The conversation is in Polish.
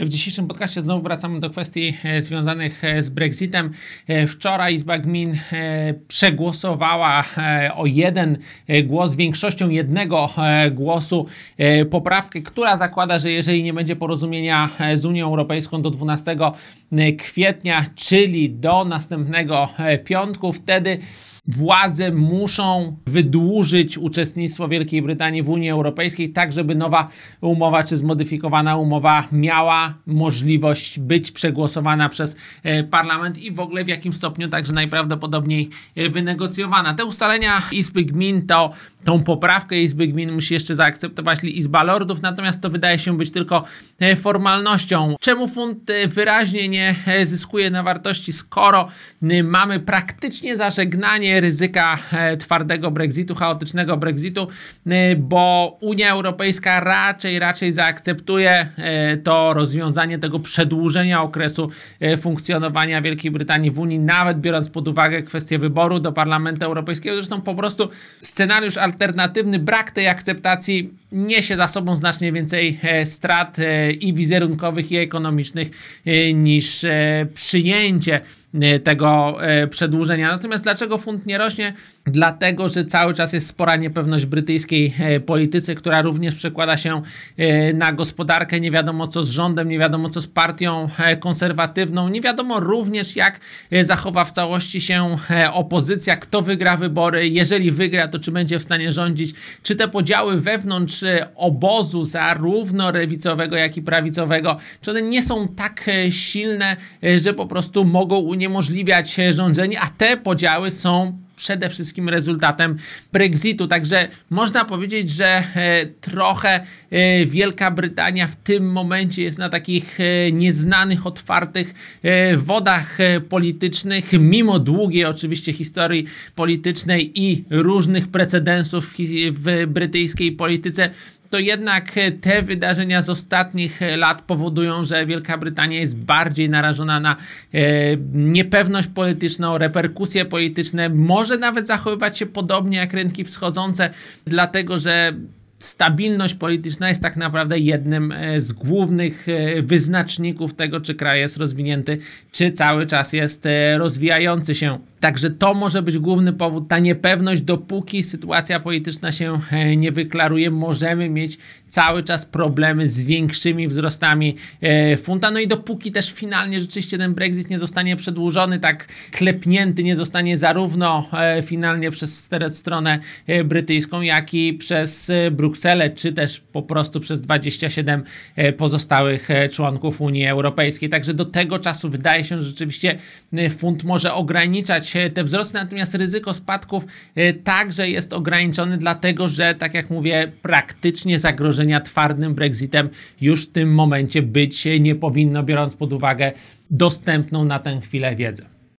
W dzisiejszym podcaście znowu wracamy do kwestii e, związanych e, z Brexitem. E, wczoraj Izba Gmin przegłosowała o jeden głos, większością jednego głosu poprawkę, która zakłada, że jeżeli nie będzie porozumienia z Unią Europejską do 12 kwietnia, czyli do następnego piątku, wtedy władze muszą wydłużyć uczestnictwo Wielkiej Brytanii w Unii Europejskiej, tak żeby nowa umowa czy zmodyfikowana umowa miała możliwość być przegłosowana przez e, parlament i w ogóle w jakim stopniu także najprawdopodobniej e, wynegocjowana. Te ustalenia Izby Gmin to tą poprawkę Izby Gmin musi jeszcze zaakceptować Izba Lordów, natomiast to wydaje się być tylko e, formalnością. Czemu funt wyraźnie nie zyskuje na wartości, skoro mamy praktycznie zażegnanie ryzyka e, twardego Brexitu, chaotycznego Brexitu, e, bo Unia Europejska raczej, raczej zaakceptuje e, to rozwiązanie tego przedłużenia okresu funkcjonowania Wielkiej Brytanii w Unii, nawet biorąc pod uwagę kwestię wyboru do Parlamentu Europejskiego. Zresztą po prostu scenariusz alternatywny, brak tej akceptacji niesie za sobą znacznie więcej strat i wizerunkowych, i ekonomicznych niż przyjęcie tego przedłużenia. Natomiast dlaczego funt nie rośnie? Dlatego, że cały czas jest spora niepewność brytyjskiej e, polityce, która również przekłada się e, na gospodarkę. Nie wiadomo co z rządem, nie wiadomo co z partią e, konserwatywną, nie wiadomo również jak zachowa w całości się opozycja, kto wygra wybory, jeżeli wygra, to czy będzie w stanie rządzić, czy te podziały wewnątrz obozu, zarówno lewicowego, jak i prawicowego, czy one nie są tak silne, że po prostu mogą uniemożliwiać rządzenie, a te podziały są przede wszystkim rezultatem Brexitu. Także można powiedzieć, że e, trochę e, Wielka Brytania w tym momencie jest na takich e, nieznanych, otwartych wodach politycznych, mimo długiej oczywiście historii politycznej i różnych precedensów w brytyjskiej polityce to jednak te wydarzenia z ostatnich lat powodują, że Wielka Brytania jest bardziej narażona na e, niepewność polityczną, reperkusje polityczne, może nawet zachowywać się podobnie jak rynki wschodzące, dlatego że stabilność polityczna jest tak naprawdę jednym e, z głównych e, wyznaczników tego, czy kraj jest rozwinięty, czy cały czas jest e, rozwijający się. Także to może być główny powód, ta niepewność, dopóki sytuacja polityczna się nie wyklaruje, możemy mieć cały czas problemy z większymi wzrostami funta. No i dopóki też finalnie rzeczywiście ten Brexit nie zostanie przedłużony, tak klepnięty nie zostanie zarówno finalnie przez stronę brytyjską, jak i przez Brukselę czy też po prostu przez 27 e, pozostałych e, członków Unii Europejskiej. Także do tego czasu wydaje się, że rzeczywiście e, funt może ograniczać te wzrosty, natomiast ryzyko spadków także jest ograniczone, dlatego że, tak jak mówię, praktycznie zagrożenia twardym Brexitem już w tym momencie być nie powinno, biorąc pod uwagę dostępną na tę chwilę wiedzę.